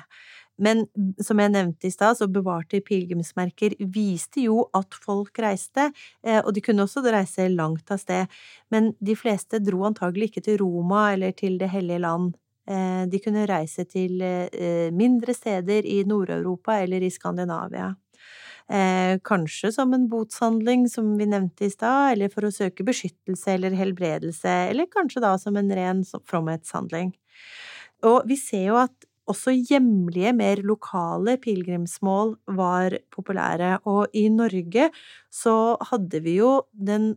Men som jeg nevnte i stad, så bevarte pilegrimsmerker viste jo at folk reiste, eh, og de kunne også reise langt av sted. Men de fleste dro antagelig ikke til Roma eller til Det hellige land. Eh, de kunne reise til eh, mindre steder i Nord-Europa eller i Skandinavia. Kanskje som en botshandling, som vi nevnte i stad, eller for å søke beskyttelse eller helbredelse, eller kanskje da som en ren fromhetshandling. Og vi ser jo at også hjemlige, mer lokale pilegrimsmål var populære, og i Norge så hadde vi jo den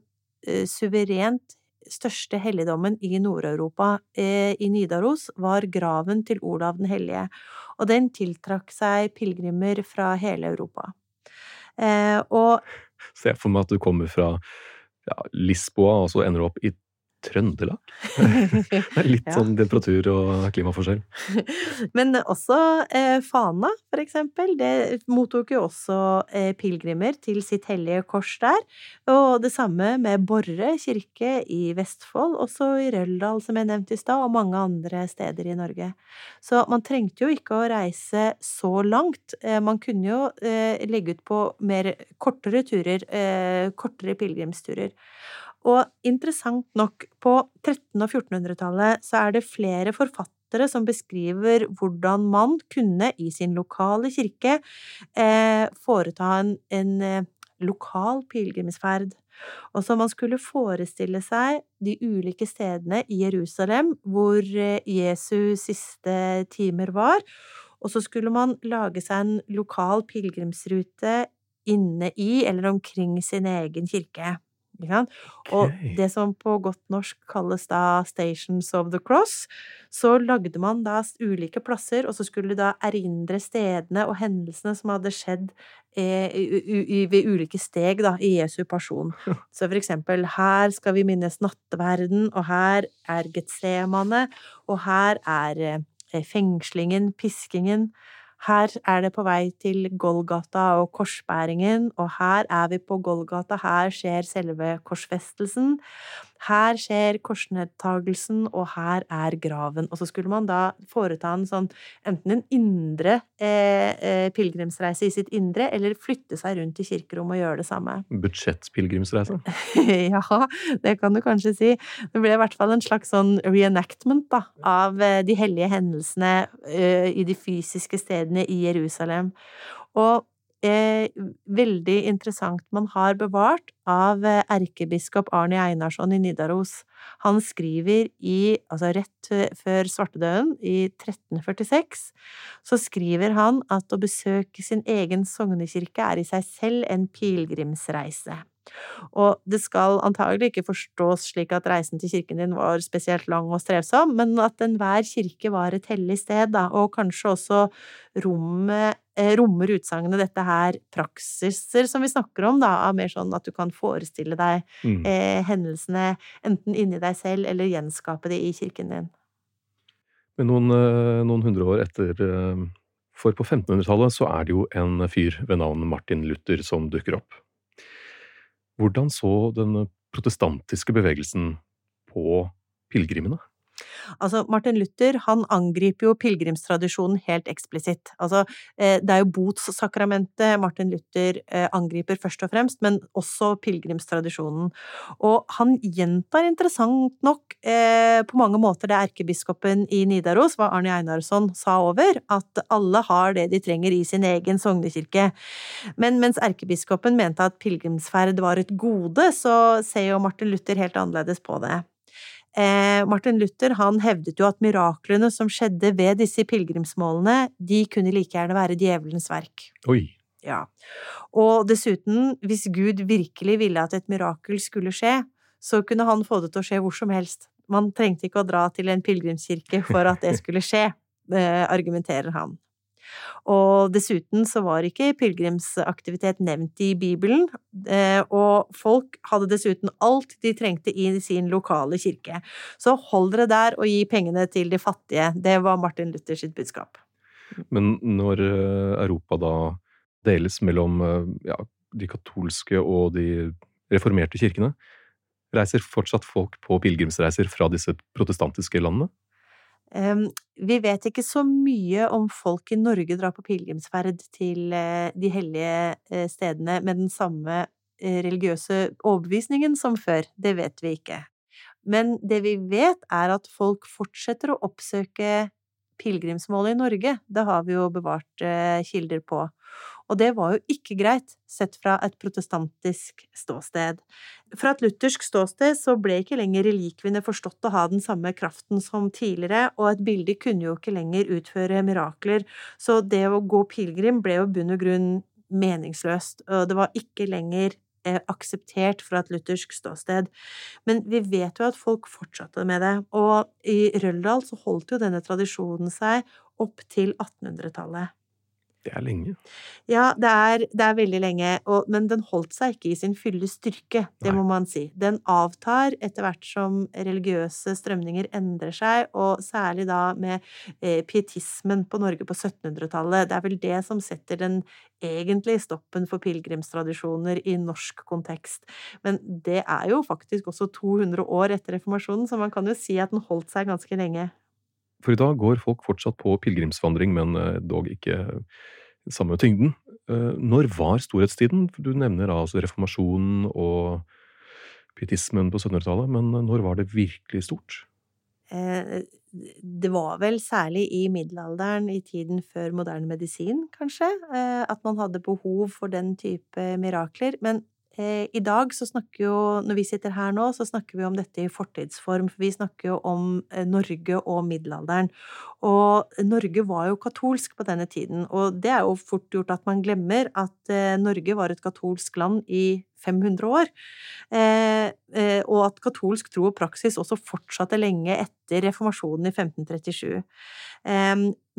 eh, suverent største helligdommen i Nord-Europa, eh, i Nidaros, var graven til Olav den hellige, og den tiltrakk seg pilegrimer fra hele Europa. Eh, og jeg for meg at du kommer fra ja, Lisboa, og så ender du opp i Trøndelag? Det er litt Ja. sånn temperatur og klimaforskjell. Men også eh, Fana, for eksempel, det mottok jo også eh, pilegrimer til sitt hellige kors der. Og det samme med Borre kirke i Vestfold, også i Røldal, som jeg nevnte i stad, og mange andre steder i Norge. Så man trengte jo ikke å reise så langt. Eh, man kunne jo eh, legge ut på mer kortere turer, eh, kortere pilegrimsturer. Og interessant nok, på 1300- og 1400-tallet så er det flere forfattere som beskriver hvordan man kunne i sin lokale kirke eh, foreta en, en eh, lokal pilegrimsferd. Og så man skulle forestille seg de ulike stedene i Jerusalem hvor eh, Jesu siste timer var, og så skulle man lage seg en lokal pilegrimsrute inne i eller omkring sin egen kirke. Sant? Og det som på godt norsk kalles da Stations of the Cross, så lagde man da ulike plasser, og så skulle da erindre stedene og hendelsene som hadde skjedd eh, ved ulike steg da, i Jesu person. Så for eksempel, her skal vi minnes nattverden, og her er Getsemane, og her er eh, fengslingen, piskingen. Her er det på vei til Golgata og korsbæringen, og her er vi på Golgata, her skjer selve korsfestelsen. Her skjer korsnedtagelsen, og her er graven. Og så skulle man da foreta en sånn, enten en indre eh, eh, pilegrimsreise i sitt indre, eller flytte seg rundt i kirkerommet og gjøre det samme. Budsjettpilegrimsreise. ja, det kan du kanskje si. Det ble i hvert fall en slags sånn reenactment da, av eh, de hellige hendelsene eh, i de fysiske stedene i Jerusalem. Og eh, veldig interessant man har bevart av eh, erkebiskop Arne Einarsson i Nidaros. Han skriver i, altså rett eh, før svartedauden, i 1346, så skriver han at å besøke sin egen sognekirke er i seg selv en pilegrimsreise. Og det skal antagelig ikke forstås slik at reisen til kirken din var spesielt lang og strevsom, men at enhver kirke var et hellig sted, da, og kanskje også rommet, rommer utsagnet dette her praksiser som vi snakker om, da, av mer sånn at du kan forestille deg Mm. eh, hendelsene enten inni deg selv eller gjenskape det i kirken din. Men noen, eh, noen hundre år etter eh, For på 1500-tallet så er det jo en fyr ved navn Martin Luther som dukker opp. Hvordan så den protestantiske bevegelsen på pilegrimene? Altså, Martin Luther han angriper jo pilegrimstradisjonen helt eksplisitt. Altså, eh, det er jo botssakramentet Martin Luther eh, angriper først og fremst, men også pilegrimstradisjonen. Og han gjentar interessant nok eh, på mange måter det erkebiskopen i Nidaros, hva Arne Einarsson sa over, at alle har det de trenger i sin egen sognekirke. Men mens erkebiskopen mente at pilegrimsferd var et gode, så ser jo Martin Luther helt annerledes på det. Eh, Martin Luther han hevdet jo at miraklene som skjedde ved disse pilegrimsmålene, de kunne like gjerne være djevelens verk. Oi. Ja. Og dessuten, hvis Gud virkelig ville at et mirakel skulle skje, så kunne han få det til å skje hvor som helst. Man trengte ikke å dra til en pilegrimskirke for at det skulle skje, eh, argumenterer han. Og dessuten så var ikke pilegrimsaktivitet nevnt i Bibelen, eh, og folk hadde dessuten alt de trengte i sin lokale kirke. Så hold dere der og gi pengene til de fattige. Det var Martin Luthers budskap. Men når eh, Europa da deles mellom eh, ja, de katolske og de reformerte kirkene, reiser fortsatt folk på pilegrimsreiser fra disse protestantiske landene? Vi vet ikke så mye om folk i Norge drar på pilegrimsferd til eh, de hellige eh, stedene med den samme eh, religiøse overbevisningen som før. Det vet vi ikke. Men det vi vet, er at folk fortsetter å oppsøke pilegrimsmålet i Norge. Det har vi jo bevart kilder på. Og det var jo ikke greit, sett fra et protestantisk ståsted. Fra et luthersk ståsted så ble ikke lenger relikviene forstått å ha den samme kraften som tidligere, og et bilde kunne jo ikke lenger utføre mirakler, så det å gå pilegrim ble jo bunn og grunn meningsløst, og det var ikke lenger eh, akseptert fra et luthersk ståsted. Men vi vet jo at folk fortsatte med det, og i Røldal så holdt jo denne tradisjonen seg opp til 1800-tallet. Det er lenge. Ja, det er, det er veldig lenge, og, men den holdt seg ikke i sin fulle styrke, det Nei. må man si. Den avtar etter hvert som religiøse strømninger endrer seg, og særlig da med eh, pietismen på Norge på 1700-tallet. Det er vel det som setter den egentlige stoppen for pilegrimstradisjoner i norsk kontekst. Men det er jo faktisk også 200 år etter reformasjonen, så man kan jo si at den holdt seg ganske lenge. For i dag går folk fortsatt på pilegrimsvandring, men eh, dog ikke samme tyngden. Eh, når var storhetstiden? Du nevner altså reformasjonen og pietismen på 1700-tallet, men når var det virkelig stort? Eh, det var vel særlig i middelalderen, i tiden før moderne medisin, kanskje, at man hadde behov for den type mirakler. Men Eh, I dag så snakker jo, når vi sitter her nå, så snakker vi om dette i fortidsform, for vi snakker jo om eh, Norge og middelalderen. Og Norge var jo katolsk på denne tiden, og det er jo fort gjort at man glemmer at eh, Norge var et katolsk land i 500 år, og at katolsk tro og praksis også fortsatte lenge etter reformasjonen i 1537.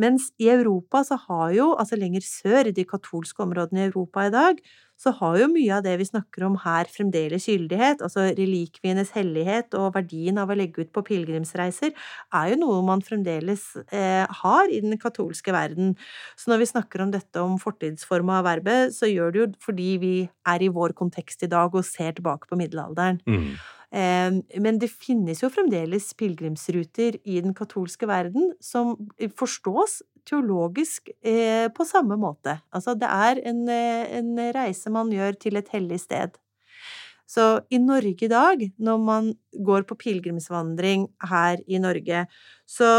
Mens i Europa så har jo, altså lenger sør, i de katolske områdene i Europa i dag, så har jo mye av det vi snakker om her, fremdeles gyldighet. Altså relikvienes hellighet og verdien av å legge ut på pilegrimsreiser er jo noe man fremdeles eh, har i den katolske verden. Så når vi snakker om dette om fortidsforma av verbet, så gjør det jo fordi vi er i vår kontekst i dag og ser tilbake på middelalderen. Mm. Men det finnes jo fremdeles pilegrimsruter i den katolske verden som forstås teologisk eh, på samme måte. Altså, det er en, eh, en reise man gjør til et hellig sted. Så i Norge i dag, når man går på pilegrimsvandring her i Norge, så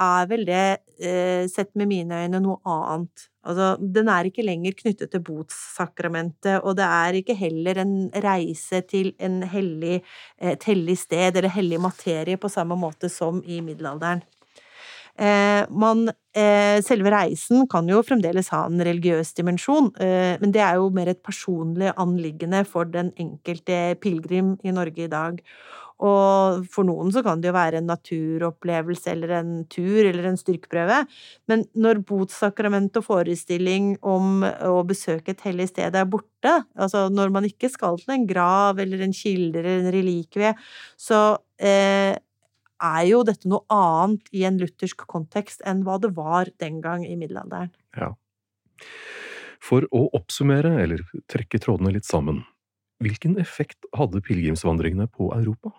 er vel det, eh, sett med mine øyne, noe annet. Altså, den er ikke lenger knyttet til botssakramentet, og det er ikke heller en reise til hellig, et hellig sted eller hellig materie på samme måte som i middelalderen. Eh, man, eh, selve reisen kan jo fremdeles ha en religiøs dimensjon, eh, men det er jo mer et personlig anliggende for den enkelte pilegrim i Norge i dag. Og for noen så kan det jo være en naturopplevelse eller en tur eller en styrkeprøve, men når botssakrament og forestilling om å besøke et hellig sted er borte, altså når man ikke skal til en grav eller en kilde eller en relikvie, så eh, er jo dette noe annet i en luthersk kontekst enn hva det var den gang i middelalderen. Ja. For å oppsummere, eller trekke trådene litt sammen, hvilken effekt hadde pilegrimsvandringene på Europa?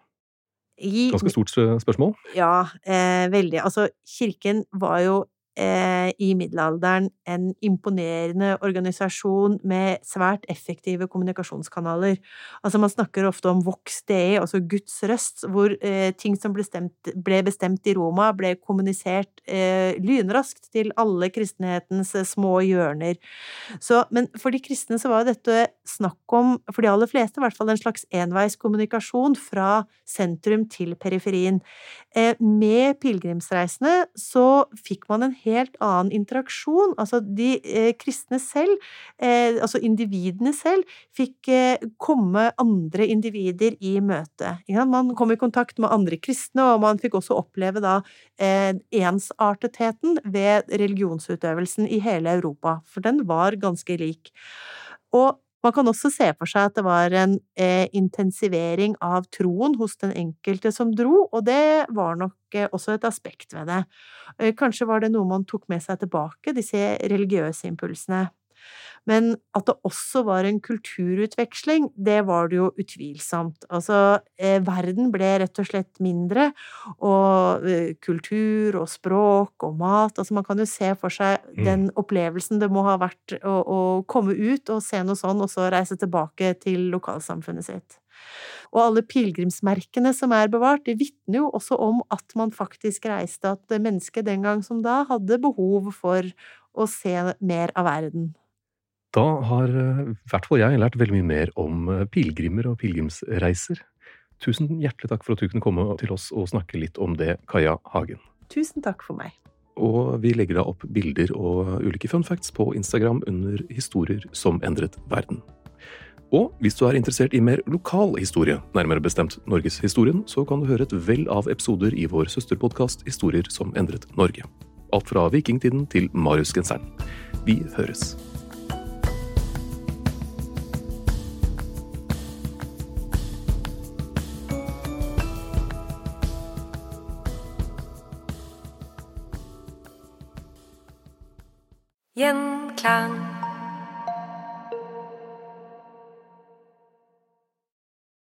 Ganske stort spørsmål. Ja, eh, veldig. Altså, kirken var jo i middelalderen en imponerende organisasjon med svært effektive kommunikasjonskanaler. Altså, man snakker ofte om vox dei, altså Guds røst, hvor eh, ting som ble, stemt, ble, bestemt i Roma, ble kommunisert eh, lynraskt til alle kristenhetens eh, små hjørner. Så, men for de kristne så var dette snakk om, for de aller fleste i hvert fall, en slags enveiskommunikasjon fra sentrum til periferien. Eh, med pilegrimsreisene så fikk man en helt annen interaksjon. Altså de eh, kristne selv, eh, altså individene selv, fikk eh, komme andre individer i møte. Man kom i kontakt med andre kristne, og man fikk også oppleve da ensartetheten ved religionsutøvelsen i hele Europa, for den var ganske lik. Og man kan også se for seg at det var en eh, intensivering av troen hos den enkelte som dro, og det var nok eh, også et aspekt ved det. Eh, kanskje var det noe man tok med seg tilbake, disse religiøse impulsene. Men at det også var en kulturutveksling, det var det jo utvilsomt. Altså, eh, verden ble rett og slett mindre, og eh, kultur og språk og mat Altså, man kan jo se for seg Mm. den opplevelsen det må ha vært å, å komme ut og se noe sånn, og så reise tilbake til lokalsamfunnet sitt. Og alle pilegrimsmerkene som er bevart, de vitner jo også om at man faktisk reiste, at mennesket den gang som da hadde behov for å se mer av verden. Da har eh, i hvert fall jeg lært veldig mye mer om eh, pilegrimer og pilegrimsreiser. Tusen hjertelig takk for at du kunne komme til oss og snakke litt om det, Kaja Hagen. Tusen takk for meg. Og vi legger da opp bilder og ulike fun facts på Instagram under Historier som endret verden. Og hvis du er interessert i mer lokal historie, nærmere bestemt norgeshistorien, så kan du høre et vell av episoder i vår søsterpodkast Historier som endret Norge. Alt fra vikingtiden til Mariusgenseren. Vi høres. Gjenklang.